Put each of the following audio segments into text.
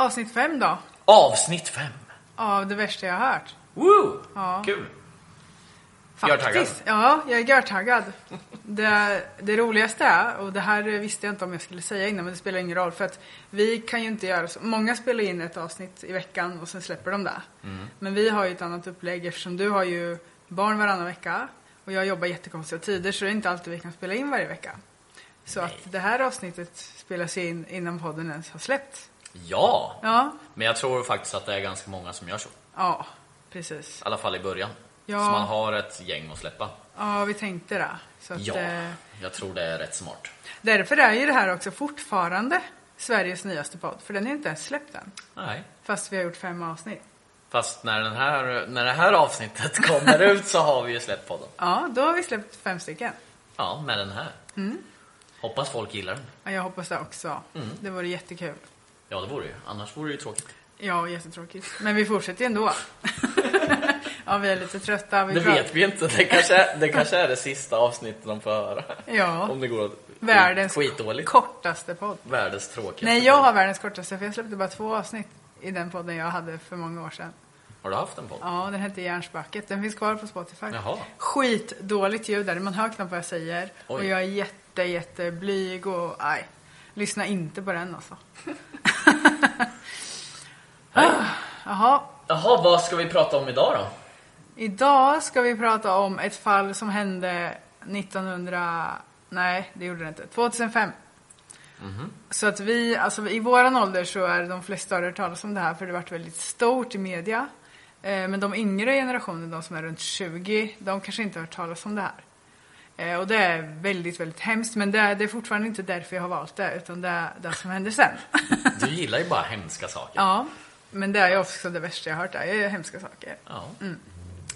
Avsnitt fem då. avsnitt fem. Av det värsta jag har hört. Woo! Ja. Kul. Faktiskt. Ja, jag är görtaggad. Det, det roligaste är, och det här visste jag inte om jag skulle säga innan men det spelar ingen roll för att vi kan ju inte göra så. Många spelar in ett avsnitt i veckan och sen släpper de det. Men vi har ju ett annat upplägg eftersom du har ju barn varannan vecka och jag jobbar jättekonstiga tider så det är inte alltid vi kan spela in varje vecka. Så att det här avsnittet spelas in innan podden ens har släppts. Ja, Ja, men jag tror faktiskt att det är ganska många som gör så. I ja, precis. alla fall i början. Ja. Så man har ett gäng att släppa. Ja, vi tänkte det. Så att, Ja, eh, jag tror det är rätt smart. Därför är ju det här också fortfarande Sveriges nyaste podd, för den är inte ens släppt än. Nej. Fast vi har gjort fem avsnitt. Fast när, den här, när det här avsnittet kommer ut så har vi ju släppt podden. Ja, då har vi släppt fem stycken. Ja, med den här. Mm. Hoppas folk gillar den. Ja, jag hoppas det också. Mm. Det vore jättekul. Ja, det vore ju. Annars vore det ju tråkigt. Ja, jättetråkigt. Men vi fortsätter ju ändå. ja, vi är lite trötta. Vi Det pratar- vet vi inte. Det kanske, är, det kanske är det sista avsnittet de får höra. Ja, Om det går världens skitdåligt. kortaste podd. Världens tråkigaste. Nej, jag har världens kortaste, för jag släppte bara två avsnitt i den podden jag hade för många år sedan. Har du haft en podd? Ja, den hette Järnsbacket. Den finns kvar på Spotify. Jaha. Skitdåligt ljud där. Man hör knappt vad jag säger. Oj. Och jag är jätte, jätte blyg och nej. Lyssna inte på den alltså. Nej. Jaha. Jaha, vad ska vi prata om idag då? Idag ska vi prata om ett fall som hände 1900... Nej, det gjorde det inte. 2005. Så att vi, alltså i våran ålder så är de flesta har hört talas om det här för det har varit väldigt stort i media. Eh, Men de yngre generationen, de som är runt 20, de kanske inte har hört talas om det här. Eh, Och det är väldigt, väldigt hemskt. Men det är, det är fortfarande inte därför jag har valt det, utan det är det som hände sen. Du gillar ju bara hemska saker. ja, men det är ju också det värsta jag har hört, det är hemska saker. Ja.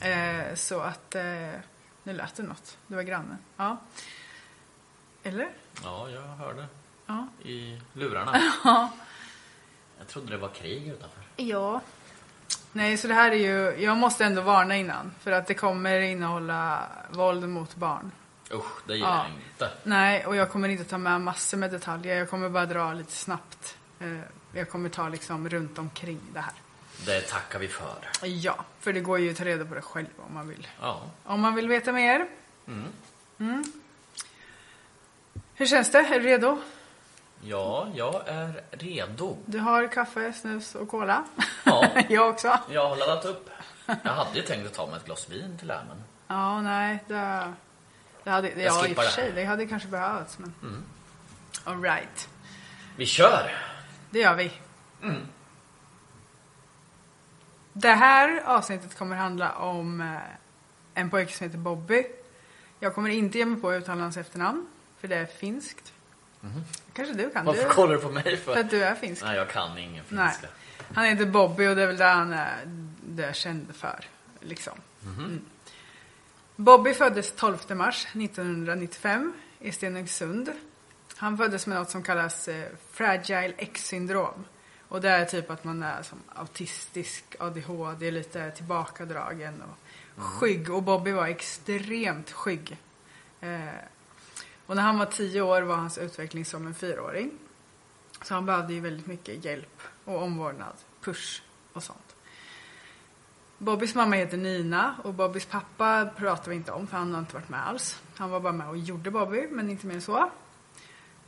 Eh, så att, eh, nu lät det något. Det var grannen. Ja. Eller? ja, jag hörde Ja. i lurarna. Jag trodde det var krig utanför. Ja. Nej, så det här är ju, jag måste ändå varna innan. För att det kommer innehålla våld mot barn. Usch, det gillar Ja. jag inte. Nej, och jag kommer inte ta med massor med detaljer. Jag kommer bara dra lite snabbt. Eh, jag kommer ta liksom runt omkring det här. Det tackar vi för. Ja, för det går ju att ta reda på det själv om man vill. Ja. Om man vill veta mer. Mm. Hur känns det? Är du redo? ja, jag är redo. Du har kaffe, snus och cola. Ja. jag också. Jag har laddat upp. Jag hade ju tänkt att ta mig ett glas vin till det här, men Ja, nej, det, det hade, ja, i och för det. sig, det hade kanske behövts, men... All right. vi kör! Det gör vi. Det här avsnittet kommer handla om eh, en pojke som heter Bobby. Jag kommer inte ge mig på att uttala hans efternamn, för det är finskt. Kanske du kan. Varför du, kollar du på mig för för? att du är finsk. Nej, jag kan ingen Nej. finska. Han heter Bobby och det är väl det han är, det är känd för. Liksom. Mm. Bobby föddes 12 mars 1995 i Stenungsund. Han föddes med något som kallas eh, Fragile X-syndrom. Och det är typ att man är som autistisk, ADHD, lite tillbakadragen och skygg. Och Bobby var extremt skygg. Eh, och när han var tio år var hans utveckling som en fyraåring. Så han behövde ju väldigt mycket hjälp och omvårdnad, push och sånt. Bobbys mamma heter Nina och Bobbys pappa pratar vi inte om för han har inte varit med alls. Han var bara med och gjorde Bobby, men inte mer än så.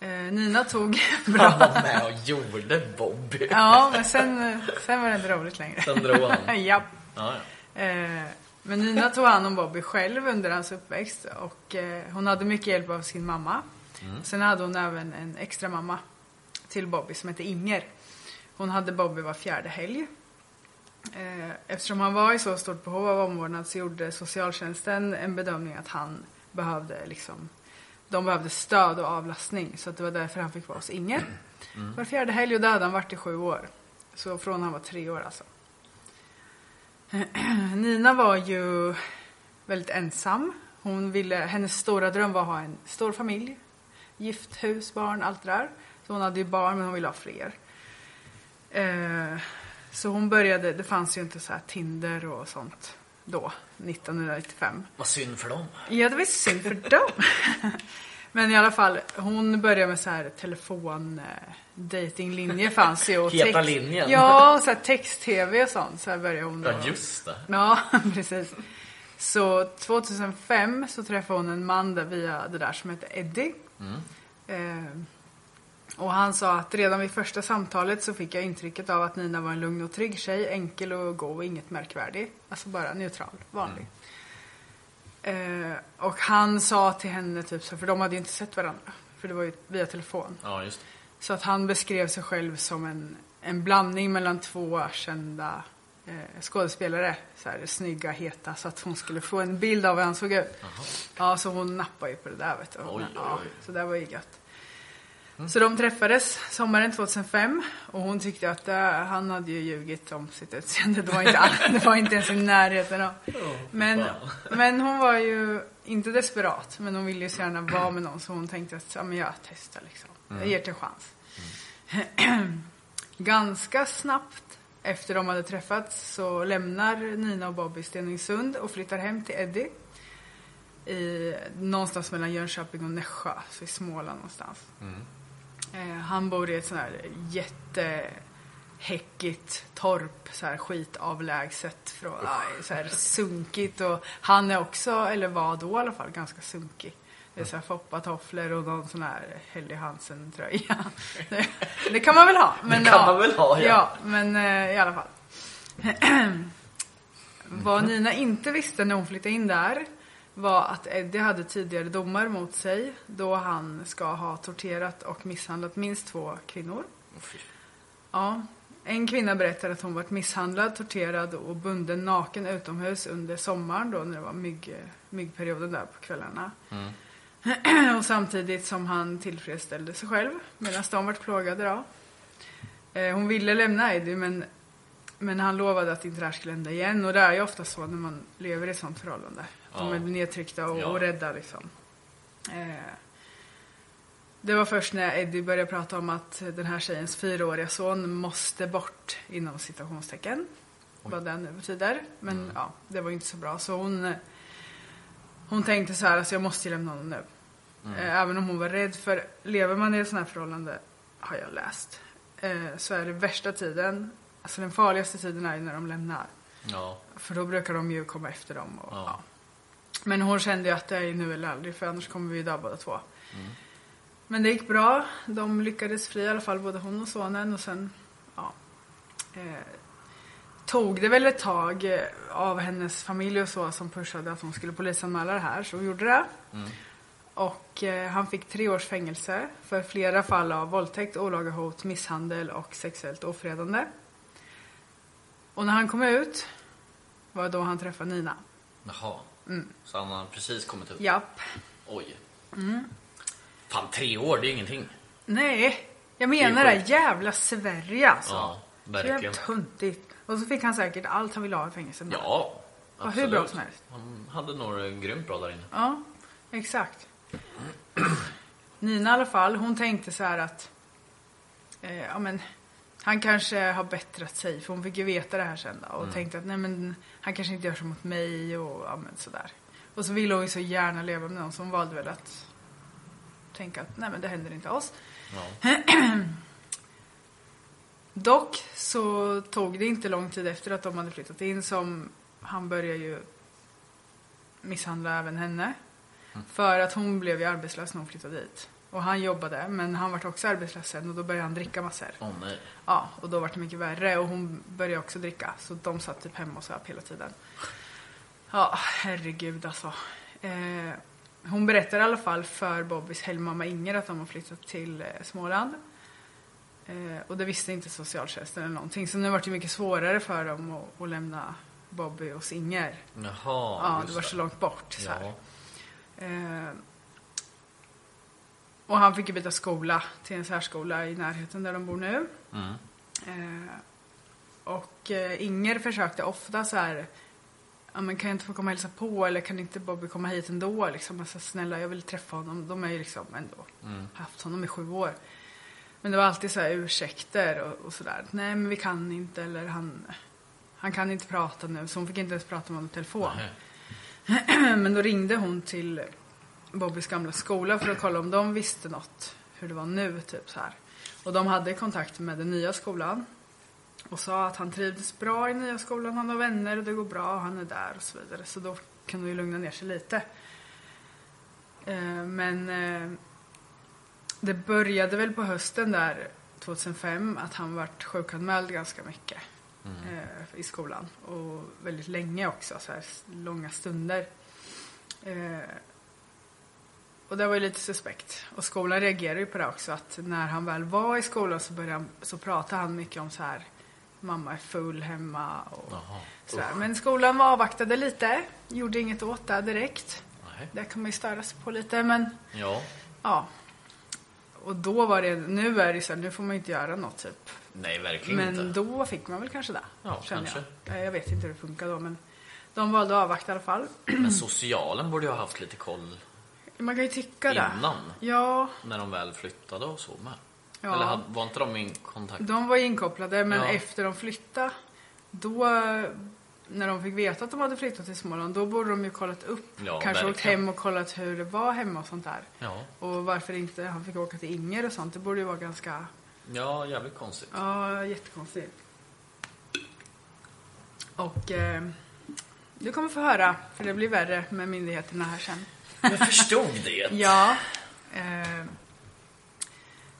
Eh, Nina tog Han bra... var med och gjorde Bobby. Ja, men sen, sen var det inte roligt längre. Sen drog han. Japp. Ja, ja. Eh, men Nina tog hand om Bobby själv under hans uppväxt och eh, hon hade mycket hjälp av sin mamma. Sen hade hon även en extra mamma till Bobby som hette Inger. Hon hade Bobby var fjärde helg. Eh, eftersom han var i så stort behov av omvårdnad så gjorde socialtjänsten en bedömning att han behövde liksom de behövde stöd och avlastning så att det var därför han fick vara hos Inger. Var fjärde helg och där hade han varit i sju år. Så från han var tre år alltså. Nina var ju väldigt ensam. Hon ville, hennes stora dröm var att ha en stor familj. Gift, hus, barn, allt det där. Så hon hade ju barn men hon ville ha fler. Eh, så hon började, det fanns ju inte så här Tinder och sånt då, 1995. Vad synd för dem. Ja, det var synd för dem. Men i alla fall, hon började med så här telefon, eh, datinglinjer fanns ju. Och Heta text- linjen. Ja, och så text-tv och sånt. Så här började hon. Ja, just det. Ja, precis. Så 2005 så träffade hon en man där via det där som heter Eddie. Eh, och han sa att redan vid första samtalet så fick jag intrycket av att Nina var en lugn och trygg tjej, enkel och gå och inget märkvärdig. Alltså bara neutral, vanlig. Eh, och han sa till henne typ så, för de hade ju inte sett varandra. För det var ju via telefon. Ja, just det. Så att han beskrev sig själv som en, en blandning mellan två kända eh, skådespelare. Så här, snygga, heta. Så att hon skulle få en bild av hur han såg ut. Ja, så hon nappade ju på det där vet du. Oj, oj, Ja, oj. så det var ju gött. Så de träffades sommaren 2005 och hon tyckte att eh, han hade ju ljugit om sitt utseende. Det var inte, all, det var inte ens i närheten av. Men, men hon var ju inte desperat, men hon ville ju så gärna vara med någon så hon tänkte att ja, men jag testar liksom. Jag ger det en chans. Ganska snabbt efter de hade träffats så lämnar Nina och Bobby Stenungsund och flyttar hem till Eddie. I, någonstans mellan Jönköping och Nässjö, så i Småland någonstans. Eh, han bor i ett sånt här jättehäckigt torp, så här skitavlägset, från, aj, så här sunkigt och han är också, eller var då i alla fall, ganska sunkig. Det är så här foppatofflor och någon sån här Helly Hansen-tröja. Det, det kan man väl ha. Men, Det kan man väl ha, ja. Ja, men eh, i alla fall. Vad Nina inte visste när hon flyttade in där var att Eddie hade tidigare domar mot sig då han ska ha torterat och misshandlat minst två kvinnor. Ja. En kvinna berättade att hon varit misshandlad, torterad och bunden naken utomhus under sommaren då när det var mygg, myggperioden där på kvällarna. och samtidigt som han tillfredsställde sig själv medan de vart plågade då. Eh, hon ville lämna Eddie men, men han lovade att inte det här skulle hända igen och det är ju ofta så när man lever i ett sånt förhållande. De är nedtryckta och, Ja. och rädda liksom. Eh, det var först när Eddie började prata om att den här tjejens fyraåriga son måste bort inom citationstecken. Vad det nu betyder. Men ja, det var inte så bra. Så hon, hon tänkte så här, alltså jag måste lämna honom nu. Eh, Även om hon var rädd. För lever man i ett sånt här förhållande, har jag läst, eh, så är det värsta tiden, alltså den farligaste tiden är ju när de lämnar. Ja. För då brukar de ju komma efter dem. Och, Ja. ja. Men hon kände ju att det är nu eller aldrig för annars kommer vi dö båda två. Men det gick bra. De lyckades fly i alla fall, både hon och sonen. Och sen, ja. Eh, tog det väl ett tag eh, av hennes familj och så som pushade att hon skulle polisanmäla det här. Så hon gjorde det. Och eh, han fick tre års fängelse för flera fall av våldtäkt, olaga hot, misshandel och sexuellt ofredande. Och när han kom ut var då han träffade Nina. Jaha. Så han har precis kommit upp? Japp. Oj. Fan, tre år, det är ingenting. Nej, jag menar Det det. Jävla Sverige alltså. Ja, Så verkligen. jävla töntigt. Och så fick han säkert allt han ville ha i fängelset. Ja, Och hur bra absolut. som helst. Han hade nog grymt bra där inne. Ja, exakt. Nina i alla fall, hon tänkte så här att eh, ja, men, han kanske har bättrat sig, för hon fick ju veta det här sen då, och tänkte att nej men han kanske inte gör så mot mig och ja, men sådär. Och så ville hon ju så gärna leva med någon så hon valde väl att tänka att nej men det händer inte oss. Ja. Dock så tog det inte lång tid efter att de hade flyttat in som han började ju misshandla även henne. För att hon blev ju arbetslös när hon flyttade dit. Och han jobbade, men han var också arbetslös sen och då började han dricka massor. Åh nej. Ja, och då var det mycket värre och hon började också dricka. Så de satt typ hemma och söp hela tiden. Ja, herregud alltså. Eh, hon berättar i alla fall för Bobbys helgmamma Inger att de har flyttat till eh, Småland. Eh, och det visste inte socialtjänsten eller någonting. Så nu var det mycket svårare för dem att, att lämna Bobby hos Inger. Jaha, Ja, det var så långt bort. Så. Eh, och han fick ju byta skola till en särskola i närheten där de bor nu. Mm. Eh, och eh, Inger försökte ofta så här, ja men kan jag inte få komma och hälsa på eller kan inte Bobby komma hit ändå liksom? Alltså, snälla jag vill träffa honom. De är ju liksom ändå Mm. haft honom i sju år. Men det var alltid så här ursäkter och, och sådär. Nej men vi kan inte eller han, han kan inte prata nu. Så hon fick inte ens prata med honom i telefon. Men då ringde hon till Bobbys gamla skola för att kolla om de visste något. Hur det var nu, typ så här. Och de hade kontakt med den nya skolan. Och sa att han trivdes bra i nya skolan, han har vänner och det går bra och han är där och så vidare. Så då kan hon ju lugna ner sig lite. Eh, Men eh, det började väl på hösten där 2005 att han vart sjukanmäld ganska mycket eh, i skolan. Och väldigt länge också, så här långa stunder. Och det var ju lite suspekt. Och skolan reagerade ju på det också. Att när han väl var i skolan så, började han, så pratade han mycket om så här mamma är full hemma och Jaha. sådär. Men skolan var avvaktade lite. Gjorde inget åt det direkt. Nej. Det kan man ju störa sig på lite men Ja. ja. Och då var det, nu är det så här, nu får man inte göra något typ. Nej, verkligen Men inte. då fick man väl kanske det. Ja, kanske. Jag. Jag vet inte hur det funkar då men de valde att avvakta i alla fall. Men socialen borde ju ha haft lite koll Man kan ju tycka det. innan. Ja, När de väl flyttade och så med. Ja. Eller var inte de i kontakt? de var inkopplade men Ja. efter de flyttade då när de fick veta att de hade flyttat till Småland då borde de ju kollat upp. Ja, Kanske åkt hem och kollat hur det var hemma och sånt där. Ja. Och varför inte han fick åka till Inger och sånt. Det borde ju vara ganska, ja, jävligt konstigt. ja jättekonstigt. Och eh, du kommer få höra, för det blir värre med myndigheterna här sen. Jag förstod det. Ja. Eh,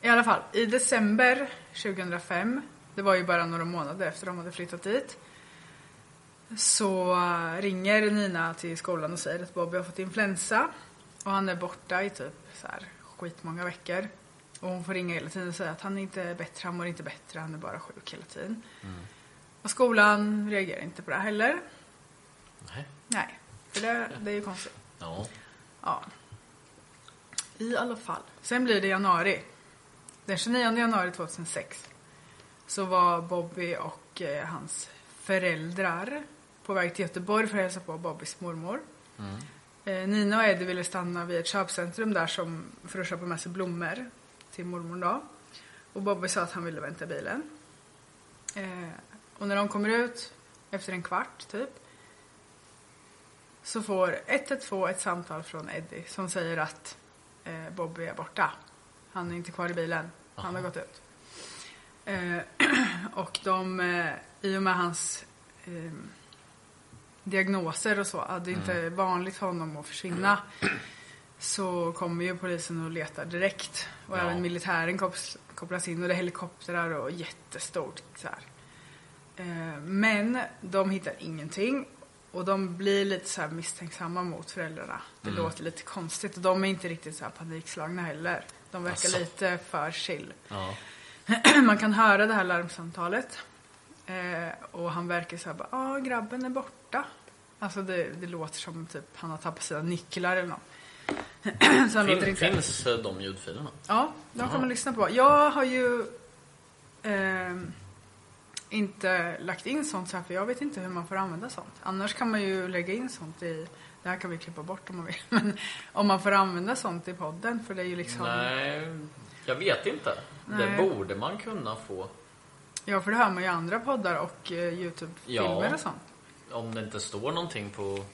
I alla fall, i december 2005, det var ju bara några månader efter de hade flyttat dit, så ringer Nina till skolan och säger att Bobby har fått influensa och han är borta i typ så här skitmånga veckor. Och hon får ringa hela tiden och säga att han inte är bättre, han mår inte bättre, han är bara sjuk hela tiden. Och skolan reagerar inte på det heller. Nej. Nej, för det, det är ju konstigt. Ja. Ja. I alla fall. Sen blir det januari. Den 29 januari 2006 så var Bobby och eh, hans föräldrar på väg till Göteborg för att hälsa på Bobbys mormor. Eh, Nina och Eddie ville stanna vid ett köpcentrum där som, för att köpa med sig blommor till mormor då. Och Bobby sa att han ville vänta bilen. Eh, och när de kommer ut efter en kvart typ så får 112 ett samtal från Eddie som säger att eh, Bobby är borta. Han är inte kvar i bilen. Han har gått ut. Eh, och de, eh, i och med hans eh, diagnoser och så, att det inte är vanligt för honom att försvinna. Så kommer ju polisen och letar direkt. Och Ja. även militären kopplas, kopplas in och det är helikoptrar och jättestort. Så här. Eh, Men de hittar ingenting och de blir lite så här misstänksamma mot föräldrarna. Det Mm. låter lite konstigt och de är inte riktigt så här panikslagna heller. De verkar Asså. lite för chill. Ja. Man kan höra det här larmsamtalet. Eh, och han verkar så här bara, ja grabben är borta. Alltså det, det låter som typ han har tappat sina nycklar eller något. Fin, finns eh, de ljudfilerna? Ja, de kan man lyssna på. Jag har ju inte lagt in sånt så här för jag vet inte hur man får använda sånt. Annars kan man ju lägga in sånt i, det här kan vi klippa bort om man vill, men om man får använda sånt i podden för det är ju liksom Nej, jag vet inte. Nej. Det borde man kunna få. Ja, för det hör man ju i andra poddar och eh, Youtube-filmer Ja. och sånt. Om det inte står någonting på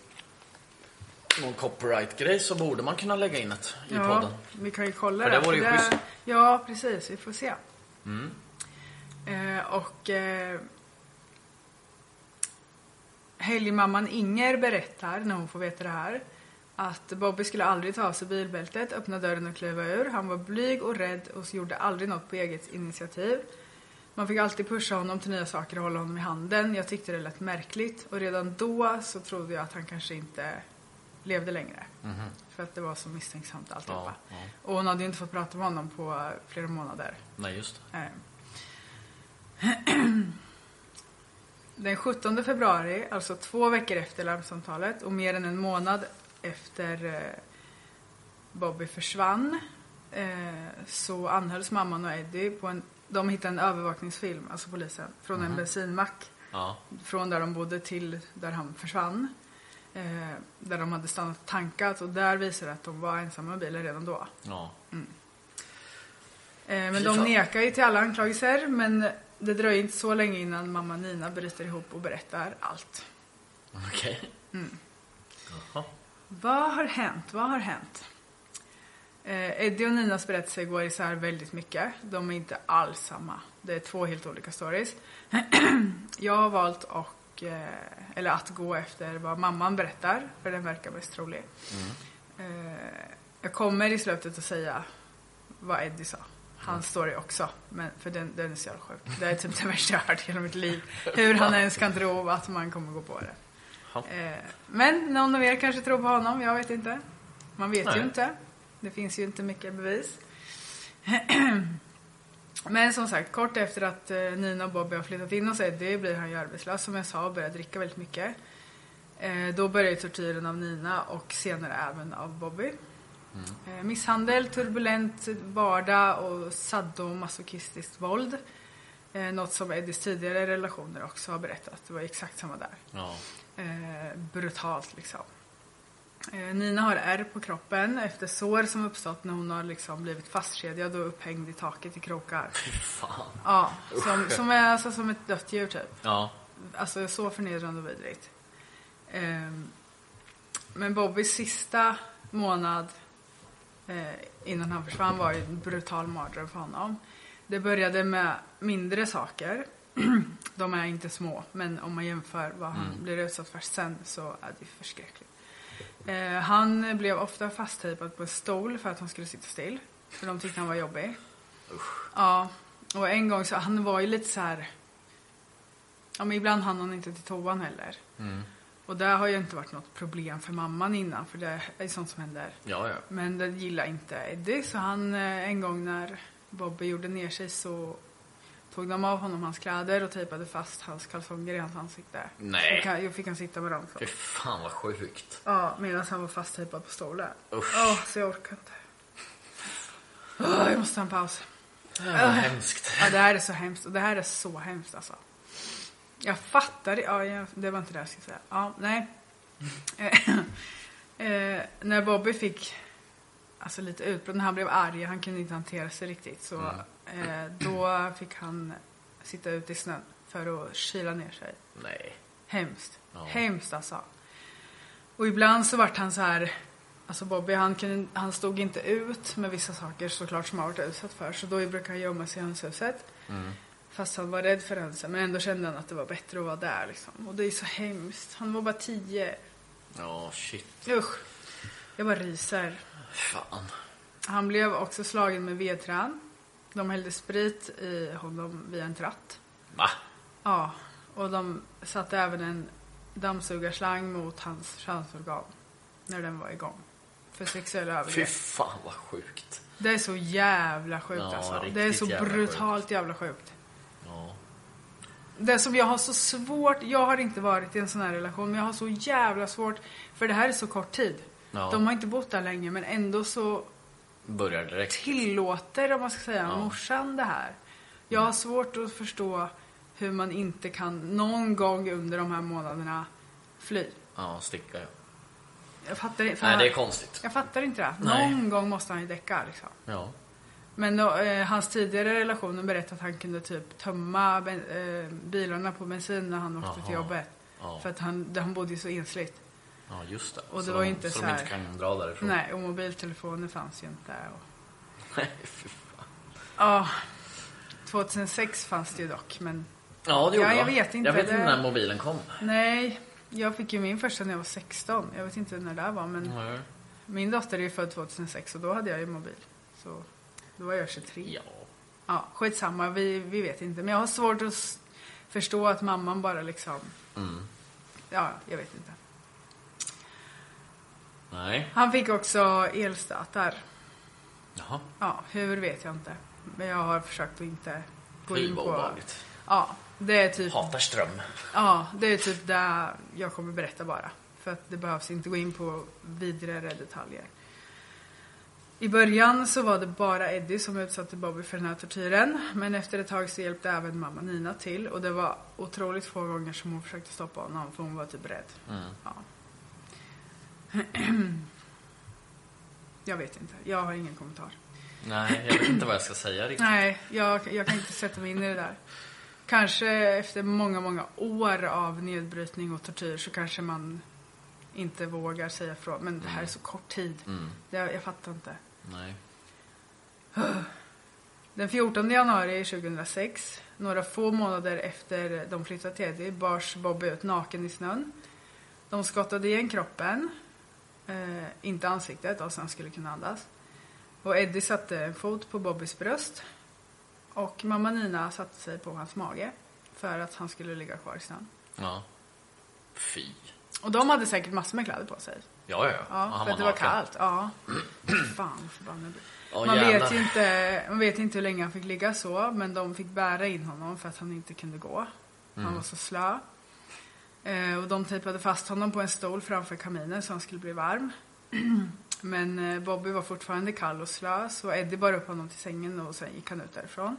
någon copyright-grej så borde man kunna lägga in ett i ja, podden. vi kan ju kolla För det vore ju för schysst. Ja, precis. Vi får se. Mm. Eh, och eh, helgmamman Inger berättar, när hon får veta det här, att Bobby skulle aldrig ta av sig bilbältet, öppna dörren och kliva ur. Han var blyg och rädd och gjorde aldrig något på eget initiativ. Man fick alltid pusha honom till nya saker och hålla honom i handen. Jag tyckte det lät märkligt och redan då så trodde jag att han kanske inte levde längre. För att det var så misstänksamt alltihopa. Ja, ja. Och hon hade ju inte fått prata med honom på flera månader. Nej, just det. Eh. Den 17 februari, alltså två veckor efter larmsamtalet och mer än en månad efter eh, Bobby försvann eh, så anhölls mamman och Eddie på en, de hittade en övervakningsfilm, alltså polisen, från en bensinmack Ja. från där de bodde till där han försvann. Eh, där de hade stannat och tankat och där visade det att de var ensamma i bilen redan då. Ja. Eh, men de nekar ju till alla anklagelser men det dröjer inte så länge innan mamma Nina bryter ihop och berättar allt. Okej. Mm. Jaha. Vad har hänt? Vad har hänt? Eh, Eddie och Ninas berättelse går isär väldigt mycket. De är inte alls samma. Det är två helt olika stories. Jag har valt och, eh, eller att gå efter vad mamman berättar, för den verkar mest trolig. Eh, jag kommer i slutet att säga vad Eddie sa. Hans story också, men för den, den är så jävla sjuk. Det är typ det värsta jag har hört hela mitt liv. Hur han ens kan tro att man kommer gå på det. Eh, men någon av er kanske tror på honom, jag vet inte. Man vet ju Nej. inte. Det finns ju inte mycket bevis. Men som sagt, kort efter att eh, Nina och Bobby har flyttat in hos Eddie blir han ju arbetslös som jag sa och börjar dricka väldigt mycket. Eh, då börjar ju tortyren av Nina och senare även av Bobby. Eh, misshandel, turbulent vardag och sadomasochistiskt våld. Eh, något som Eddies tidigare relationer också har berättat. Det var exakt samma där. Ja. Eh, brutalt liksom. Nina har ärr på kroppen efter sår som uppstått när hon har liksom blivit fastkedjad och upphängd i taket i krokar. Fan. Ja, som, som är alltså som ett dött djur typ. Ja. Alltså så förnedrande och vidrigt. Ehm, men Bobbys sista månad innan han försvann var ju en brutal mardröm för honom. Det började med mindre saker. De är inte små, men om man jämför vad han blir utsatt för sen så är det förskräckligt. Eh, han blev ofta fasttejpad på en stol för att han skulle sitta still. För de tyckte han var jobbig. Ja, och en gång så, han var ju lite så här. Ja, men ibland hann han inte till toan heller. Och det har ju inte varit något problem för mamman innan, för det är sånt som händer. Ja, ja. Men det gillar inte Eddie, så han eh, en gång när Bobby gjorde ner sig så tog de av honom hans kläder och tejpade fast hans kalsonger i hans ansikte. Nej. Och Jag fick han sitta med dem så. Fy fan vad sjukt. Ja, medan han var fasttejpad på stolen. Usch. Åh, så jag orkar inte. Åh, jag måste ta en paus. Det var hemskt. Ja, det här är så hemskt. Och det här är så hemskt alltså. Jag fattar det. Ja, jag, det var inte det jag skulle säga. Ja, nej. Eh, eh, när Bobby fick alltså lite utbrott, när han blev arg, han kunde inte hantera sig riktigt. Så eh, då fick han sitta ute i snön för att kyla ner sig. Nej. Hemskt. Ja. Hemskt alltså. Och ibland så vart han så här. Alltså Bobby han, kunde, han stod inte ut med vissa saker såklart som han varit utsatt för. Så då brukade han gömma sig i hönshuset. Fast han var rädd för hönsen. Men ändå kände han att det var bättre att vara där liksom. Och det är så hemskt. Han var bara tio. Ja, shit. Usch. Jag bara ryser. Fan. Han blev också slagen med vedträn. De hällde sprit i honom via en tratt. Va? Ja, och de satte även en dammsugarslang mot hans könsorgan när den var igång. För sexuella Fy övergrepp. fan vad sjukt. Det är så jävla sjukt Ja, alltså. Det är så jävla brutalt jävla sjukt. Det som jag har så svårt, jag har inte varit i en sån här relation, men jag har så jävla svårt, för det här är så kort tid. Ja. De har inte bott där länge, men ändå så Börjar direkt. tillåter, om man ska säga, Ja. morsan det här. Jag har svårt att förstå hur man inte kan någon gång under de här månaderna fly. Ja, sticka ja. Jag fattar, inte- Nej, det är konstigt. jag fattar inte det. Nej. Någon gång måste han ju däcka liksom. Ja. Men då, eh, hans tidigare relationer berättade att han kunde typ tömma ben, eh, bilarna på bensin när han åkte till Jaha. jobbet. Ja. För att han, han bodde ju så ensligt. Ja, just det. Och det så var de, inte så så de inte kan dra därifrån. Nej, och mobiltelefoner fanns ju inte. Och, Nej, fy fan. ja, 2006 fanns det ju dock, men Ja, det gjorde Ja, jag vet inte, Jag vet inte när mobilen kom. nej. Jag fick ju min första när jag var 16. Jag vet inte när det var, men Nej. min dotter är ju född 2006 och då hade jag ju mobil. Så då var jag 23. Ja. Ja, skitsamma, vi, vi vet inte. Men jag har svårt att förstå att mamman bara liksom... Mm. Ja, jag vet inte. Nej. Han fick också elstötar. Jaha. Ja, hur vet jag inte. Men jag har försökt att inte gå in på... obehagligt. Ja, det är typ... Hatar ström. Ja, det är typ det jag kommer berätta bara. För att det behövs inte gå in på vidare detaljer. I början så var det bara Eddie som utsatte Bobby för den här tortyren. Men efter ett tag så hjälpte även mamma Nina till. Och det var otroligt få gånger som hon försökte stoppa honom för hon var typ rädd. Mm. Ja. Jag vet inte, jag har ingen kommentar. Nej, jag vet inte vad jag ska säga riktigt. Nej, jag, jag kan inte sätta mig in i det där. Kanske efter många, många år av nedbrytning och tortyr så kanske man inte vågar säga ifrån. Men det här är så kort tid. Mm. Jag, jag fattar inte. Nej. Den 14 januari 2006, några få månader efter de flyttade till Eddie, bars Bobby ut naken i snön. De skottade igen kroppen, eh, inte ansiktet, och sen skulle kunna andas. Och Eddie satte en fot på Bobbys bröst. Och mamma Nina satte sig på hans mage för att han skulle ligga kvar i snön. Ja. Fy. Och de hade säkert massor med kläder på sig. Ja, ja, ja. Ja, för att det var kallt. Ja. Fan förbannad. Ja, man, vet ju inte, man vet inte hur länge han fick ligga så, men de fick bära in honom för att han inte kunde gå. Mm. Han var så slö. Eh, och de tejpade fast honom på en stol framför kaminen så han skulle bli varm. men eh, Bobby var fortfarande kall och slö, så Eddie bar upp honom till sängen och sen gick han ut därifrån.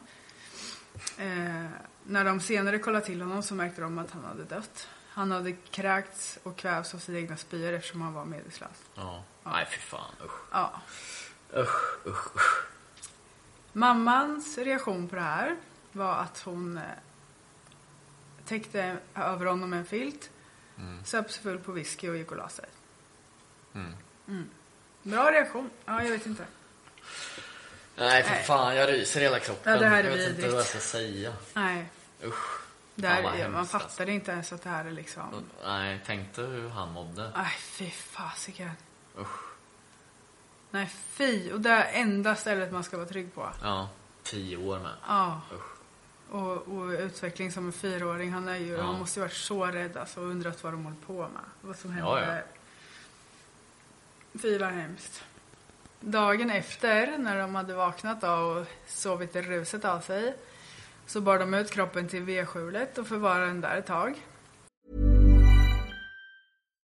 Eh, när de senare kollade till honom så märkte de att han hade dött. Han hade kräkts och kvävts av sina egna spyor eftersom han var medvetslös. Ja. Nej, fy fan. Usch. Ja. Usch, usch, usch. Mammans reaktion på det här var att hon eh, täckte över honom med en filt, Mm. söp sig full på whisky och gick och la sig. Mm. Mm. Bra reaktion. Ja, jag vet inte. Nej, för Nej. fan. Jag ryser i hela kroppen. Ja, det här är jag vet inte vidrigt. vad jag ska säga. Nej, Usch. Vad ja, man hemskt, alltså. fattade inte ens att det här är liksom... Nej, tänkte hur han mådde. Nej, fy fasiken. Usch. Nej, fy. Och det är enda stället man ska vara trygg på. Ja. Tio år med. Ja. Usch. Och, och utveckling som en fyraåring. Han, är ju, Ja. han måste ju varit så rädd alltså, och undrat vad de håller på med. Vad som hände. Ja, ja. Fy vad hemskt. Dagen efter, när de hade vaknat då och sovit i ruset av sig, så bar de ut kroppen till vedskjulet och förvarade den där ett tag.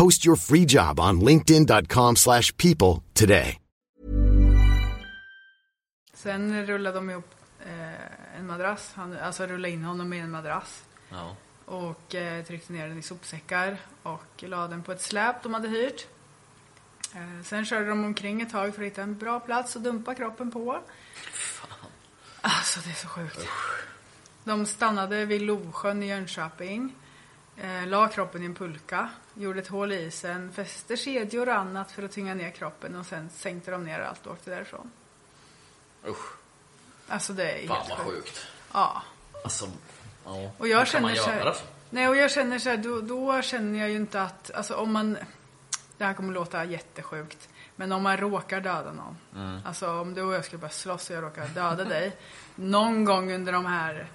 Post your free job on linkedin.com slash people today. Sen rullade de ihop eh, en madrass. Han, alltså rulla in honom i en madrass. Ja. Och eh, tryckte ner den i sopsäckar och la den på ett släp de hade hyrt. Eh, sen körde de omkring ett tag för att hitta en bra plats att dumpa kroppen på. Alltså det är så sjukt. De stannade vid Lovsjön i Jönköping. Eh, la kroppen i en pulka. Gjorde ett hål i isen. Fäste kedjor och annat för att tynga ner kroppen. Och sen sänkte de ner allt och åkte därifrån. Usch. Alltså det är Fan helt vad sjukt. sjukt. Ja. Alltså, ja. Och jag känner så här, så? Nej, och jag känner så här, då, då känner jag ju inte att, alltså om man, det här kommer låta jättesjukt, men om man råkar döda någon, Mm. alltså om du och jag skulle börja slåss och jag råkar döda dig, någon gång under de här,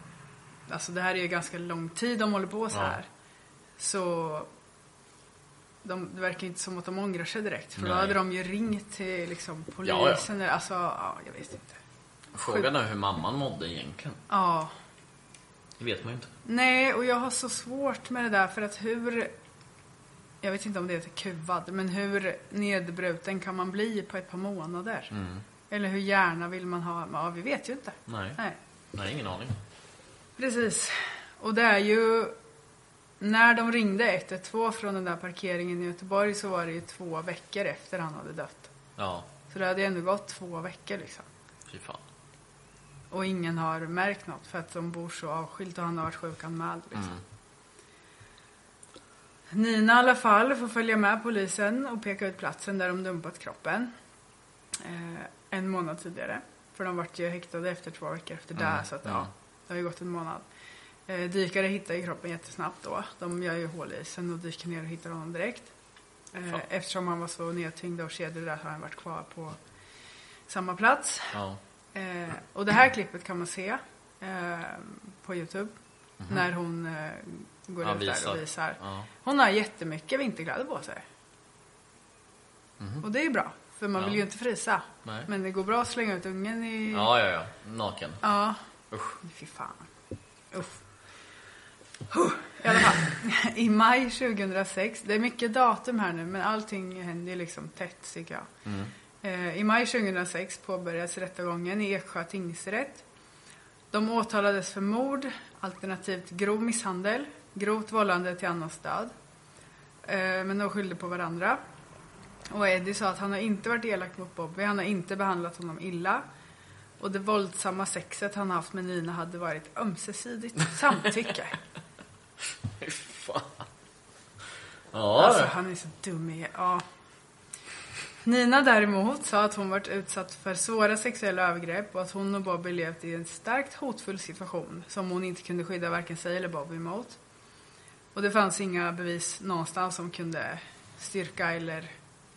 alltså det här är ju ganska lång tid de håller på så Ja. Så de, det verkar inte som att de ångrar sig direkt, för då Nej. hade de ju ringt till liksom Ja, polisen, alltså, ja, jag vet inte. Frågan är hur mamman mådde egentligen. Ja. Det vet man ju inte. Nej, och jag har så svårt med det där för att hur... Jag vet inte om det heter kuvad, men hur nedbruten kan man bli på ett par månader? Mm. Eller hur gärna vill man ha? Ja, vi vet ju inte. Nej. Nej, Nej, ingen aning. precis. Och det är ju... När de ringde 112 från den där parkeringen i Göteborg så var det ju två veckor efter han hade dött. Ja, Så det hade ju ändå gått två veckor liksom. fy fan. Och ingen har märkt något för att de bor så avskilt och han har varit sjukanmäld. Liksom. Mm. Nina i alla fall får följa med polisen och peka ut platsen där de dumpat kroppen. Eh, en månad tidigare. För de vart ju häktade efter två veckor efter det. Mm, Så att, mm. ja, det har ju gått en månad. Eh, dykare hittar ju kroppen jättesnabbt då. De gör ju hål i isen och dyker ner och hittar honom direkt. Eh, Fan. eftersom han var så nedtyngd av kedjor där har han varit kvar på samma plats. Ja. Eh, och det här klippet kan man se eh, på Youtube. När hon eh, går. Ja, ut där visar. och visar. Ja. Hon har jättemycket vinterkläder på sig. Och det är bra, för man. Ja. vill ju inte frysa. Nej. Men det går bra att slänga ut ungen i... Ja, ja, ja. Naken. Ja. Usch. Fy fan. Uff. I alla fall. I maj 2006, det är mycket datum här nu men allting händer ju liksom tätt tycker jag. Mm. Eh, I maj 2006 påbörjas rättegången i Eksjö tingsrätt. De åtalades för mord, alternativt grov misshandel, grovt vållande till annans död. Eh, Men de skyllde på varandra. Och Eddie sa att han har inte varit elak mot Bobby, han har inte behandlat honom illa. Och det våldsamma sexet han haft med Nina hade varit ömsesidigt samtycke. Fy fan. Ja, Alltså han är så dum i... Ja. Nina däremot sa att hon varit utsatt för svåra sexuella övergrepp och att hon och Bobby levt i en starkt hotfull situation som hon inte kunde skydda varken sig eller Bobby mot. Och det fanns inga bevis någonstans som kunde styrka eller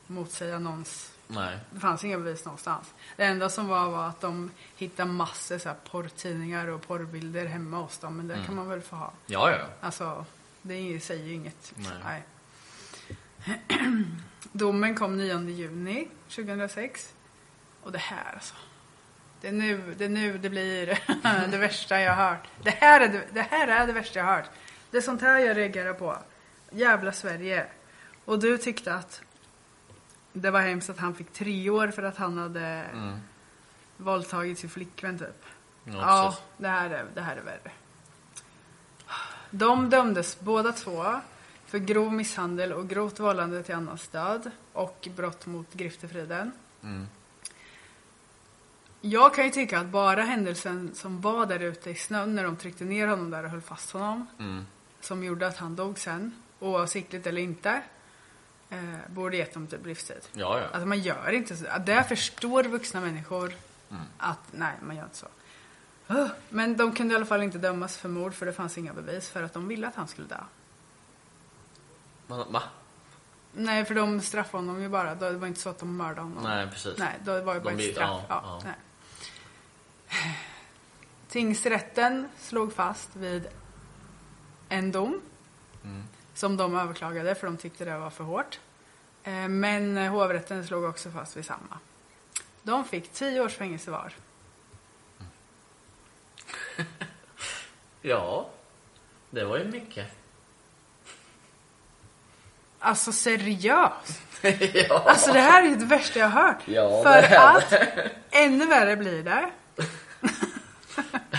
motsäga någons... Nej. Det fanns inga bevis någonstans. Det enda som var var att de hittade massor så här porrtidningar och porrbilder hemma hos dem. Men det kan man väl få ha. Ja, ja. Alltså, det säger ju inget. Nej. Nej. Domen kom 9 juni 2006. Och det här alltså. Det är nu det, är nu det blir det värsta jag har hört. Det här, är det, det här är det värsta jag har hört. Det är sånt här jag reagerar på. Jävla Sverige. Och du tyckte att det var hemskt att han fick tre år för att han hade Mm. våldtagit sin flickvän typ. Ja, Ja, det här, är, det här är värre. De dömdes båda två för grov misshandel och grovt vållande till annans död och brott mot griftefriden. Mm. Jag kan ju tycka att bara händelsen som var där ute i snön när de tryckte ner honom där och höll fast honom Mm. som gjorde att han dog sen, oavsiktligt eller inte, eh, borde gett dem typ livstid. Ja, ja. Alltså man gör inte så. Där förstår vuxna människor Mm. att nej, man gör inte så. Men de kunde i alla fall inte dömas för mord för det fanns inga bevis för att de ville att han skulle dö. Va? Nej, för de straffade honom ju bara. Det var inte så att de mördade honom. Nej, precis. Nej, det var ju bara De ett straff. ja, Ja, ja. Nej. Tingsrätten slog fast vid en dom Mm. Som de överklagade för de tyckte det var för hårt. Eh, Men hovrätten slog också fast vid samma. De fick tio års fängelse var. Ja. Det var ju mycket. Alltså seriöst! ja. Alltså det här är ju det värsta jag har hört. Ja, För att ännu värre blir det.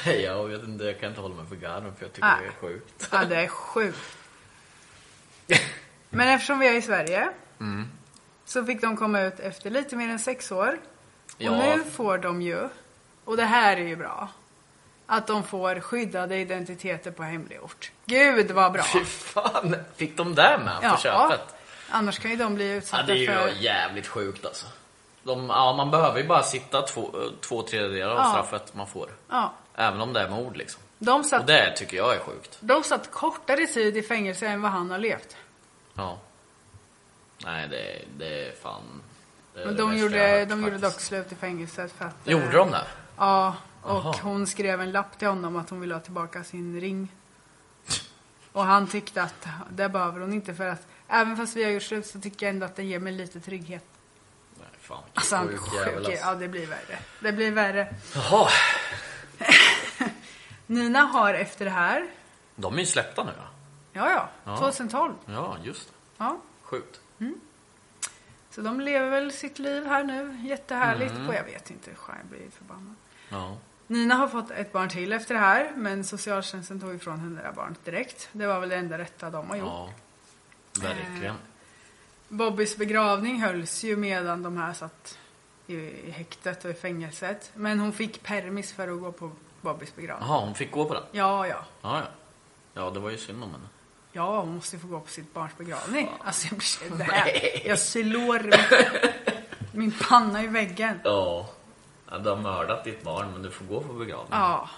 Jag vet inte, jag kan inte hålla mig för garden för jag tycker Nej. det är sjukt. Ja, det är sjukt. Men eftersom vi är i Sverige Mm. så fick de komma ut efter lite mer än sex år. Och Ja. nu får de ju, och det här är ju bra, att de får skyddade identiteter på hemlig ort. Gud vad bra! Fy fan, fick de det med Ja, på köpet? annars kan ju de bli Ja, utsatta det är ju för... jävligt sjukt alltså. De, ja, man behöver ju bara sitta två, två tredjedelar av Ja. straffet man får. Ja, Även om det är mord liksom. de Och satt, det tycker jag är sjukt. de satt kortare tid i fängelse än vad han har levt. Ja. Nej, det, det är fan... Det är Men det de gjorde, de gjorde dock slut i fängelset för att... eh, Gjorde de det? Ja, och Aha. hon skrev en lapp till honom att hon ville ha tillbaka sin ring. Och han tyckte att det behöver hon inte för att även fast vi har gjort slut så tycker jag ändå att det ger mig lite trygghet. Nej, fan Alltså han sjuk alltså. ja det blir värre. Det blir värre. Jaha, Nina har efter det här, de är ju släppta nu ja. Ja ja, Ja. 2012. Ja, just det. Ja. Sjukt. Så de lever väl sitt liv här nu, jättehärligt. Mm. Och jag vet inte, jag blir förbannad. Ja. Nina har fått ett barn till efter det här, men socialtjänsten tog ifrån henne det här barnet direkt. Det var väl det enda rätta de har gjort. ja. Verkligen. Bobbys begravning hölls ju medan de här satt i, i häktet och i fängelset. Men hon fick permis för att gå på Bobbys begravning. Jaha, hon fick gå på den? Ja, ja. Ja, ja. Ja, det var ju synd om henne. Ja, hon måste få gå på sitt barns begravning. Alltså, jag blir det Nej. här. Jag slår min, min panna i väggen. Ja. ja. Du har mördat ditt barn, men du får gå på begravning. Ja.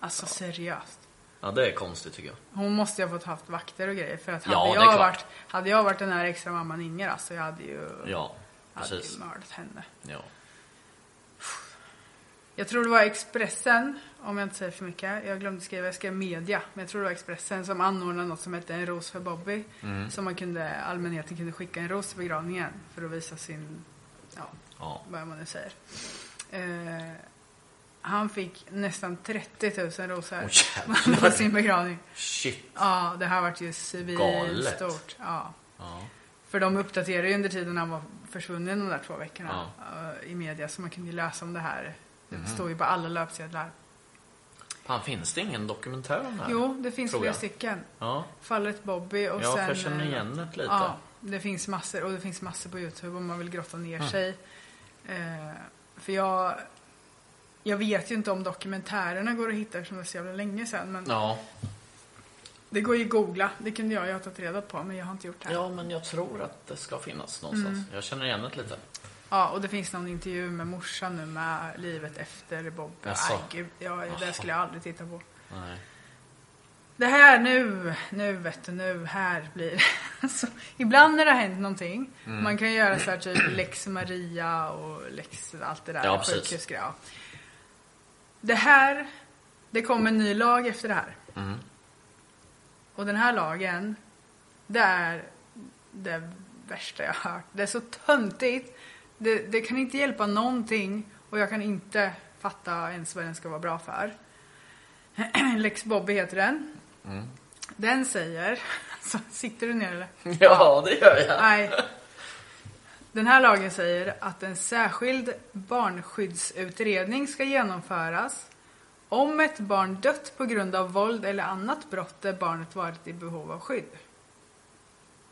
Alltså seriöst. Ja, det är konstigt tycker jag. Hon måste ju ha fått haft vakter och grejer. För att Ja, hade, är jag, varit, hade jag varit den här extra mamman Inger, alltså jag hade ju, Ja, hade ju mördat henne. Ja. Jag tror det var Expressen, om jag inte säger för mycket. Jag glömde skriva, jag skrev media. Men jag tror det var Expressen som anordnade något som hette En ros för Bobby. Mm. Som man kunde, allmänheten kunde skicka en ros till begravningen. För att visa sin, ja, Ja. vad man nu säger. Eh, han fick nästan 30 000 rosor jävlar. på sin begravning. Shit. Ja, det här vart ju civilstort. Ja. Ja. För de uppdaterade ju under tiden han var försvunnen de där två veckorna Ja. eh, i media. Så man kunde ju läsa om det här. Det står ju på alla löpsedlar. Fan, finns det ingen dokumentär om det här? Jo, det finns flera stycken. Ja. Fallet Bobby och Ja, sen... jag känner eh, igen det lite. Ja, det finns massor. Och det finns massor på Youtube om man vill grotta ner Mm. sig. Eh, för jag... Jag vet ju inte om dokumentärerna går att hitta eftersom det är så jävla länge sedan. Men Ja. det går ju att googla. Det kunde jag ju ha tagit reda på men jag har inte gjort det. ja, men jag tror att det ska finnas någonstans. Mm. Jag känner igen det lite. Ja, och det finns någon intervju med morsan nu med livet efter Bob. Jaså? Nej, gud, ja, det skulle jag aldrig titta på. Nej. Det här nu, nu vet du, nu här blir alltså, Ibland när det har hänt någonting, Mm. man kan göra så här typ Lex Maria och Lex allt det där. Ja, precis. ja. Det här, det kom en ny lag efter det här. Mm. Och den här lagen, det är det värsta jag har hört. Det är så töntigt. Det, det kan inte hjälpa någonting och jag kan inte fatta ens vad den ska vara bra för. Lex Bobby heter den. Mm. Den säger... Så, sitter du ner eller? Ja, det gör jag. Nej. Den här lagen säger att en särskild barnskyddsutredning ska genomföras om ett barn dött på grund av våld eller annat brott där barnet varit i behov av skydd.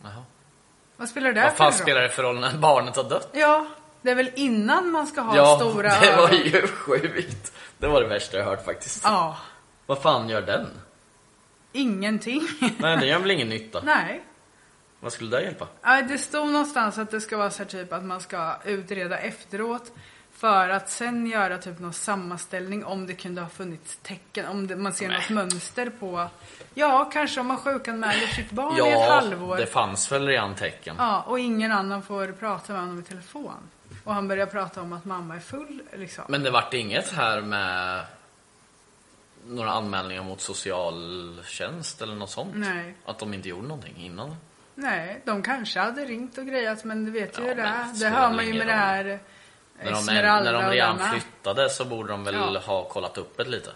Jaha. Vad spelar det Vad för fan roll? spelar det för roll när barnet har dött? Ja, det är väl innan man ska ha Ja, stora det var ju sjukt. Det var det värsta jag hört faktiskt. Ja, Vad fan gör den? ingenting. Nej, det gör väl ingen nytta. Nej. Vad skulle det hjälpa? Det stod någonstans att det ska vara så här typ att man ska utreda efteråt för att sen göra typ någon sammanställning om det kunde ha funnits tecken, om det, man ser Nej. något mönster på, ja kanske om man sjukanmäler sitt barn i ett Ja, halvår. det fanns väl redan tecken. Ja, och ingen annan får prata med honom i telefon. Och han börjar prata om att mamma är full liksom. Men det vart inget här med några anmälningar mot socialtjänst eller något sånt? Nej. Att de inte gjorde någonting innan? Nej, de kanske hade ringt och grejat men du vet ju Ja, hur det är. det hör man ju med det här När de, när de redan flyttade så borde de väl Ja. ha kollat upp det lite?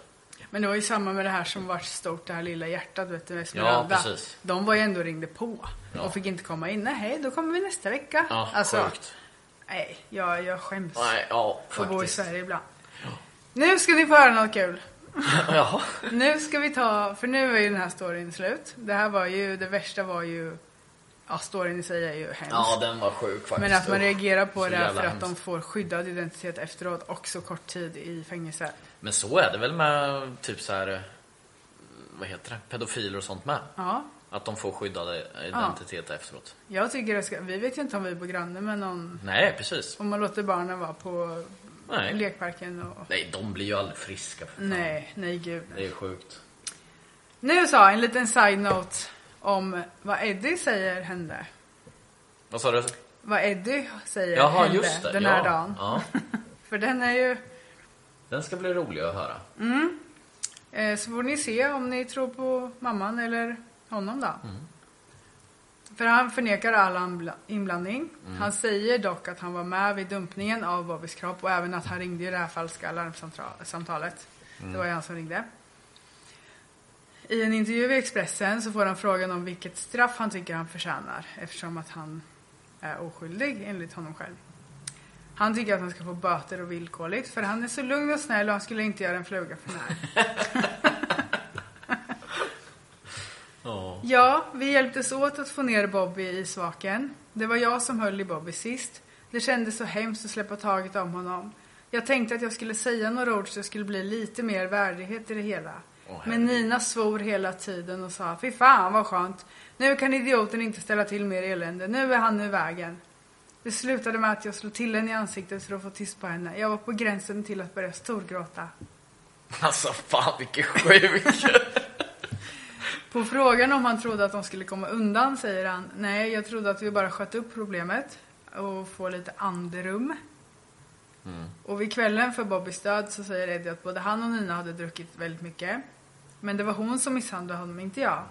Men det var ju samma med det här som var stort, det här lilla hjärtat, vet du, Esmeralda. Ja, precis. De var ju ändå ringde på Ja. och fick inte komma in. Nej, då kommer vi nästa vecka. Ja, alltså, sjukt. nej, jag, jag skäms Nej, ja, för att bo i. Sverige ibland. Nu ska ni få höra något kul. Jaha. Nu ska vi ta, för nu är ju den här storyn slut. Det här var ju, det värsta var ju, ja storyn i sig är ju hemsk. Ja, den var sjuk faktiskt. Men att man reagerar på Så det för att de hemskt. får skyddad identitet efteråt och så kort tid i fängelse. Men så är det väl med typ så här, vad heter det, pedofiler och sånt med? Ja, Att de får skyddade identitet efteråt. jag tycker det ska, vi vet ju inte om vi bor granne med någon, Nej, precis. om man låter barnen vara på Nej. lekparken och... Nej, de blir ju aldrig friska för fan. Nej, nej gud. Det är sjukt. Nu så, en liten side-note om vad Eddie säger hände. Vad sa du? Vad Eddie säger Jaha, hände just det. den ja. här dagen. Ja. För den är ju... Den ska bli rolig att höra. Eh, så får ni se om ni tror på mamman eller honom då. Mm. För han förnekar all inbla- inblandning. Mm. Han säger dock att han var med vid dumpningen av Bobbys kropp och även att han ringde i det här falska larmsamtalet. Mm. Det var ju han som ringde. I en intervju i Expressen så får han frågan om vilket straff han tycker han förtjänar eftersom att han är oskyldig enligt honom själv. Han tycker att han ska få böter och villkorligt för han är så lugn och snäll och han skulle inte göra en fluga för när. Ja. Ja, vi hjälptes åt att få ner Bobby i svaken. Det var jag som höll i Bobby sist. Det kändes så hemskt att släppa taget om honom. Jag tänkte att jag skulle säga några ord så det skulle bli lite mer värdighet i det hela. Men Nina svor hela tiden och sa, fy fan vad skönt. Nu kan idioten inte ställa till mer elände. Nu är han ur vägen. Det slutade med att jag slog till henne i ansiktet för att få tyst på henne. Jag var på gränsen till att börja storgråta. Alltså fan vilken sjuk. På frågan om han trodde att de skulle komma undan säger han Nej, jag trodde att vi bara sköt upp problemet och få lite andrum. Och vid kvällen för Bobbys död så säger Eddie att både han och Nina hade druckit väldigt mycket. Men det var hon som misshandlade honom, inte jag.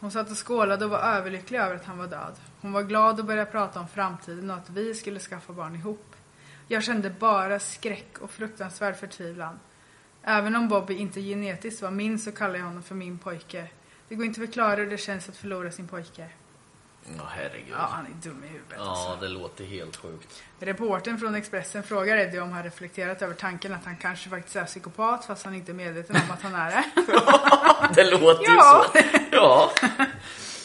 Hon satt och skålade och var överlycklig över att han var död. Hon var glad och började prata om framtiden och att vi skulle skaffa barn ihop. Jag kände bara skräck och fruktansvärd förtvivlan. Även om Bobby inte genetiskt var min så kallar jag honom för min pojke. Det går inte att förklara hur det känns att förlora sin pojke. Ja herregud. Ja, han är dum i huvudet Ja, alltså. det låter helt sjukt. Reporten från Expressen frågar Eddie om han reflekterat över tanken att han kanske faktiskt är psykopat fast han inte är medveten om att han är det. Det låter Ja. ju så. Ja.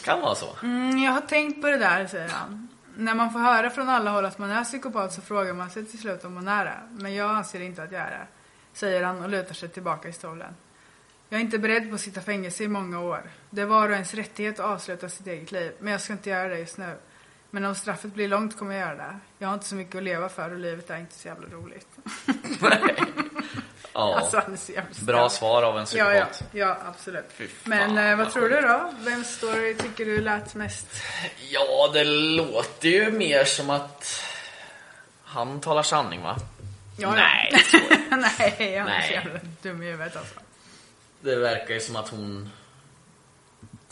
Kan vara så. Mm, jag har tänkt på det där, säger han. När man får höra från alla håll att man är psykopat så frågar man sig till slut om man är det. Men jag anser inte att jag är det. Säger han och lutar sig tillbaka i stolen. Jag är inte beredd på att sitta fängelse i många år. Det är var och ens rättighet att avsluta sitt eget liv. Men jag ska inte göra det just nu. Men om straffet blir långt kommer jag göra det. Jag har inte så mycket att leva för och livet är inte så jävla roligt. Ja. Alltså, han är så jävla Bra snäll. svar av en Ja, ja, psykopat. ja, absolut. Men eh, vad tror du då? Vem story tycker du lät mest? Ja, det låter ju mer som att han talar sanning va? Ja, Nej, ja. Nej, han är så Nej. jävla dum i huvudet alltså. Det verkar ju som att hon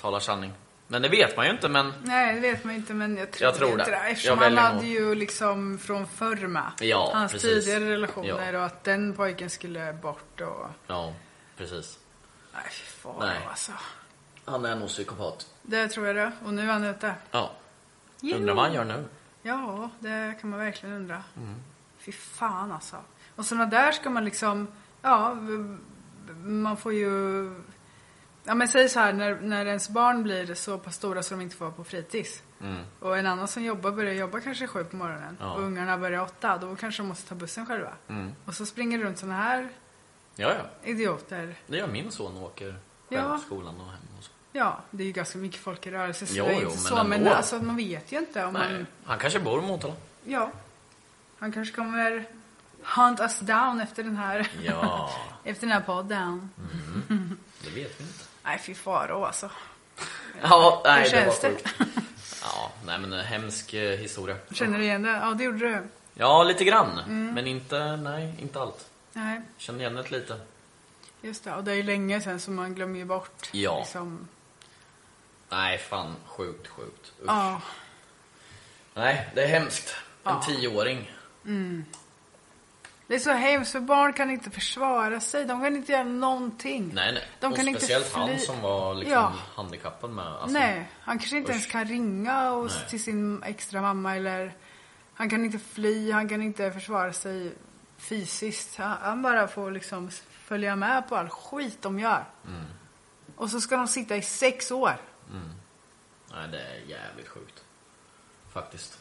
talar sanning. Men det vet man ju inte men Nej, det vet man inte men jag tror, Jag tror inte det. det. Eftersom han hade nog- ju liksom från förr med. Ja, Hans precis. tidigare relationer Ja. och att den pojken skulle bort och... ja, precis. Nej, fy fan Nej. alltså. Han är nog psykopat. Det tror jag det. Och nu är han ute. Ja. Undrar vad han gör nu? Ja, det kan man verkligen undra. Mm. Fy fan alltså. Och sådana där ska man liksom, ja, man får ju... Ja men säg så här, när, när ens barn blir så pass stora så de inte får vara på fritids. Och en annan som jobbar börjar jobba kanske sju på morgonen. Mm. Ja. Mm. Och ungarna börjar åtta. Då kanske de måste ta bussen själva. Och så springer det runt sådana här Ja, ja. idioter. Det gör min son åker själv Ja. skolan och hem och så. Ja, det är ju ganska mycket folk i rörelse. Så Jo, det är jo, inte men så. Men alltså, man vet ju inte om Nej, man... han kanske bor i Motala. Ja. Han kanske kommer hunt us down efter den här, Ja, efter den här podden. det vet vi inte. Nej, fy faro alltså. Ja, nej, Hur det var känns det? sjukt. Ja, nej men en hemsk eh, historia. Känner du igen det? Ja, det gjorde du. Ja, lite grann. Mm. Men inte, nej, inte allt. Nej, Känner igen det lite. just det. Och det är ju länge sedan så man glömmer ju bort. Ja. Liksom. Nej, fan sjukt, sjukt. Usch. Ja. Nej, det är hemskt. En Ja. tioåring. Det är så hemskt för barn kan inte försvara sig. De kan inte göra någonting. Nej, nej. De och kan inte speciellt han fly- som var liksom Ja. handikappad med. Alltså, Nej, han kanske inte ens usch. kan ringa och, Nej. till sin extra mamma eller han kan inte fly, han kan inte försvara sig fysiskt. Han, han bara får liksom följa med på all skit de gör. Och så ska de sitta i sex år. Nej, det är jävligt sjukt. Faktiskt.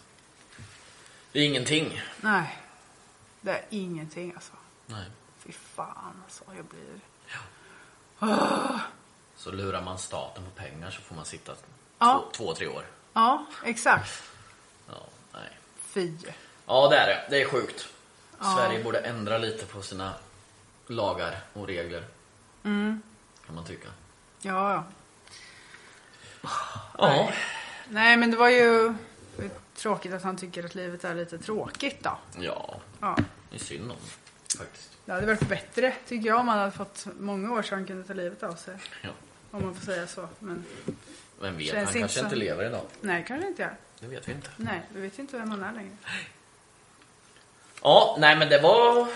Det är ingenting. Nej, det är ingenting alltså. Nej. Fy fan alltså, jag blir... Så lurar man staten på pengar så får man sitta Ja. två, två, tre år. Ja, exakt. Ja, nej. Fy. Ja, det är det. Det är sjukt. Sverige borde ändra lite på sina lagar och regler. Mm. Kan man tycka. Ja, ja. Ja. Nej, men det var ju tråkigt att han tycker att livet är lite tråkigt då. Ja, Ja. det är synd om faktiskt. Det hade varit bättre, tycker jag, om man hade fått många år så han kunde ta livet av sig. Ja. Om man får säga så. Men Vem vet, Känns han inte kanske som- inte lever idag. nej, kanske inte jag. Det vet vi inte. Nej, vi vet inte vem han är längre. Ja, nej men det var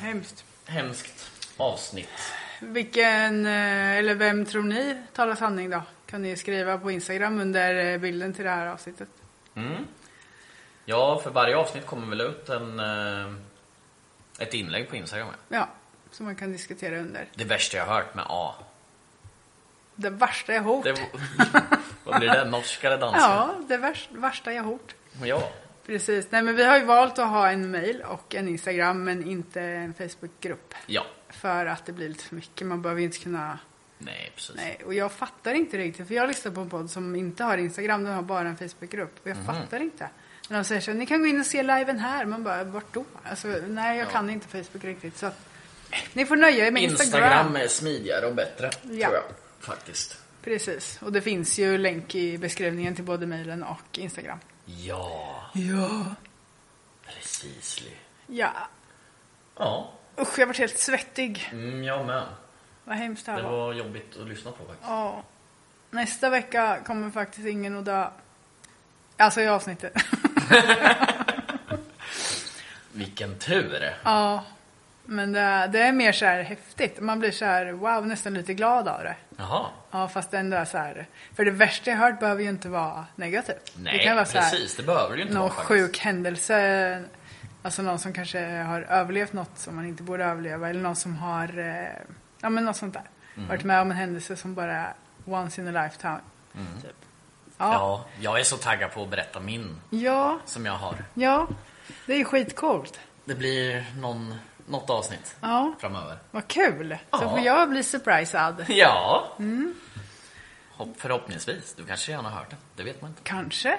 Hemskt. hemskt avsnitt. Vilken, eh, eller vem tror ni talar sanning då? Kan ni skriva på Instagram under eh, bilden till det här avsnittet. Mm. Ja, för varje avsnitt kommer väl ut en, eh, ett inlägg på Instagram. Ja, som man kan diskutera under. Det värsta jag hört med A. Det värsta jag. Det, vad blir det? Norska eller danska? Ja, det värst, värsta jag hort. ja. Precis. Nej, men vi har ju valt att ha en mail och en Instagram, men inte en Facebookgrupp. Ja. För att det blir lite för mycket. Man behöver ju inte kunna... Nej, precis. Nej, och jag fattar inte riktigt. För jag lyssnar på en podd som inte har Instagram, den har bara en Facebookgrupp. Och jag Mhm. fattar inte. När de säger så ni kan gå in och se liven här. Man bara, vart då? Alltså, nej, jag Ja. kan inte Facebook riktigt. Så att, ni får nöja er med Instagram. Instagram är smidigare och bättre, Ja. tror jag. Faktiskt. Precis. Och det finns ju länk i beskrivningen till både mailen och Instagram. Ja, Ja. precis. Ja. Ja, Usch, jag varit helt svettig. mm, jag med. Vad hemskt det här Det var. var jobbigt att lyssna på faktiskt. Ja. Nästa vecka kommer faktiskt ingen att dö. Alltså i avsnittet. Vilken tur! ja. Men det, det är mer så här häftigt. Man blir så här, wow, nästan lite glad av det. Jaha. Ja, fast ändå är så här. För det värsta jag hört behöver ju inte vara negativt. Nej, det kan vara så här, precis. Det behöver det ju inte någon vara faktiskt. sjuk händelse. Alltså någon som kanske har överlevt något som man inte borde överleva. Eller någon som har, eh, ja men något sånt där. Mm. Varit med om en händelse som bara är once in a lifetime. Typ. Ja. Mm. Ja, jag är så taggad på att berätta min ja, som jag har. ja. Det är ju skitcoolt. Det blir någon, något avsnitt Ja, framöver. vad kul. Så Ja. får jag bli surprisad. Ja. Mm. Hopp, förhoppningsvis. Du kanske redan har hört den. Det vet man inte. Kanske.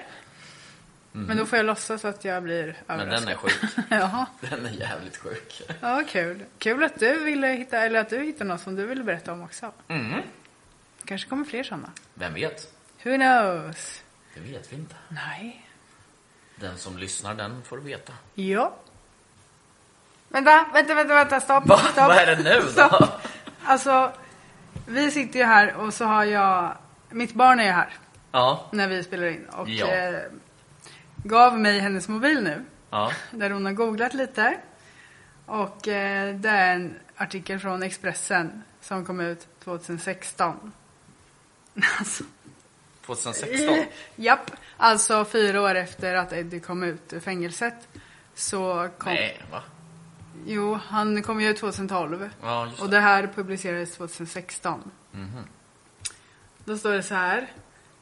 Men då får jag låtsas att jag blir Mm. Men överraskad. den är sjuk. Jaha. Den är jävligt sjuk. Ja, kul. Kul att du ville hitta, eller att du hittade något som du ville berätta om också. Mm. kanske kommer fler sådana. Vem vet? Who knows? Det vet vi inte. Nej. Den som lyssnar, den får veta. Ja. Vänta, vänta, vänta, vänta, stopp. Va? stopp. Vad är det nu då? Stopp. Alltså, vi sitter ju här och så har jag, mitt barn är ju här Ja. när vi spelar in och Ja. eh, gav mig hennes mobil nu. Ja. Där hon har googlat lite. Och eh, det är en artikel från Expressen som kom ut 2016. Alltså, 2016? Japp, alltså fyra år efter att Eddie kom ut ur fängelset. Så kom, Nej, va? Jo, han kom ju ut 2012. Ja, just Och det. här publicerades 2016. Då står det så här.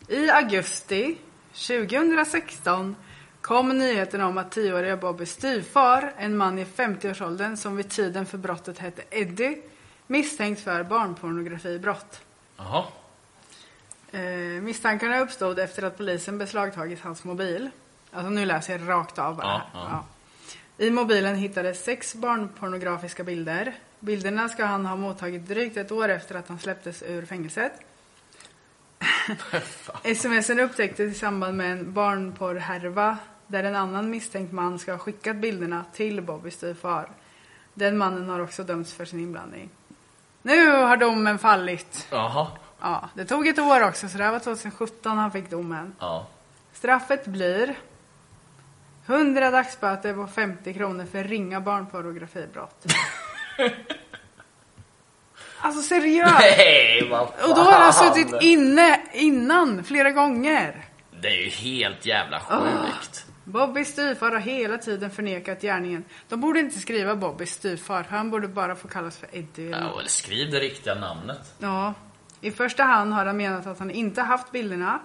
I augusti 2016 kom nyheten om att tioåriga Bobby styvfar, en man i 50-årsåldern som vid tiden för brottet hette Eddie, misstänkt för barnpornografibrott. Jaha. Eh, misstankarna uppstod efter att polisen beslagtagit hans mobil. Alltså nu läser jag rakt av bara. Ja, ja. I mobilen hittades sex barnpornografiska bilder. Bilderna ska han ha mottagit drygt ett år efter att han släpptes ur fängelset. Smsen upptäcktes i samband med en barnporrhärva där en annan misstänkt man ska ha skickat bilderna till Bobbys styvfar. Den mannen har också dömts för sin inblandning. Nu har domen fallit. Jaha. Ja, det tog ett år också, så det här var 2017 han fick domen. Ja. Straffet blir 100 dagsböter och 50 kronor för ringa barnpornografibrott. alltså seriöst! Nej, vad fan. Och då har han suttit inne innan flera gånger. Det är ju helt jävla sjukt. Bobbys styvfar har hela tiden förnekat gärningen. De borde inte skriva Bobbys styvfar. Han borde bara få kallas för Eddie. Ja, eller skriv det riktiga namnet. Ja. I första hand har han menat att han inte haft bilderna.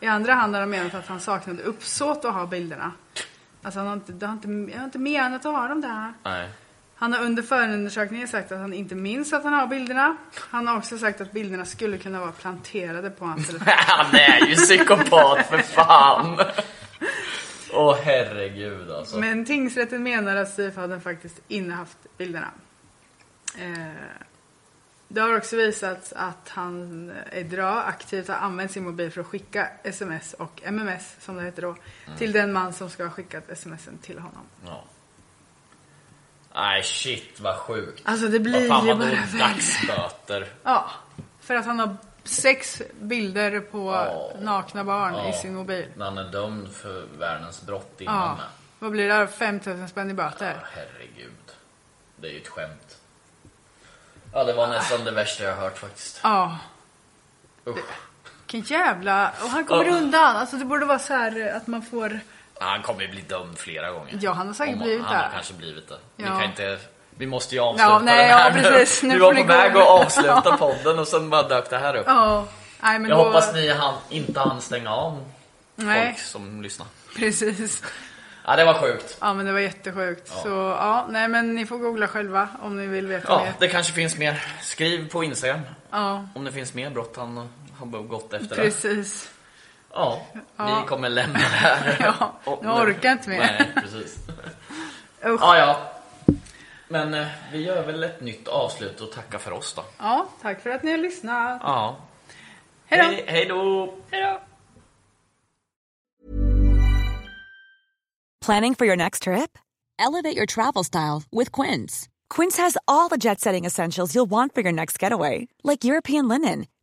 I andra hand har han menat att han saknade uppsåt att ha bilderna. Alltså han har inte, han har inte, jag har inte menat att ha dem där. Nej. Han har under förundersökningen sagt att han inte minns att han har bilderna. Han har också sagt att bilderna skulle kunna vara planterade på hans telefon. Han är ju psykopat för fan. Åh herregud alltså. Men tingsrätten menar att styvfadern faktiskt innehaft bilderna. Eh, det har också visats att han Edra aktivt har använt sin mobil för att skicka sms och MMS, som det heter då, till den man som ska ha skickat smsen till honom. Ja. Nej shit vad sjukt. Alltså det blir vad fan ju bara värre. dagsböter? Ja, för att han har sex bilder på Ja. nakna barn Ja. i sin mobil. När han är dömd för världens brott innan Ja. Vad blir det? 5000 spänn i böter? Ja, herregud. Det är ju ett skämt. Ja, det var nästan det värsta jag har hört faktiskt. Ja. Vilken jävla... Och han kommer undan. Alltså det borde vara så här att man får... Ja, Han kommer ju bli dömd flera gånger. Ja, han har säkert Om- blivit Han har det. kanske blivit det. Vi Ja. kan inte... Vi måste ju avsluta Ja, nej, den här ja, precis. Nu Vi får var på väg att avsluta podden och sen bara dök det här upp. Ja. Nej, men Jag då... hoppas ni han, inte hann stänga av Nej, folk som lyssnar. precis. Ja, det var sjukt. Ja, men det var jättesjukt. Så ja, nej men ni får googla själva om ni vill veta Ja, mer. det kanske finns mer. Skriv på Instagram Ja, om det finns mer brott han har gått efter. det. Ja, Ja. vi kommer lämna det här. Ja, Och- nu orkar inte mer. Nej, precis. Usch. Ja, ja. Men eh, vi gör väl ett nytt avslut och tackar för oss då. Ja, tack för att ni har lyssnat. Ja. Hej då! Hej, hej då! Hej då! Planning for your next trip? Elevate your travel style with Quince. Quince has all the jet setting essentials you'll want for your next getaway, like European linen,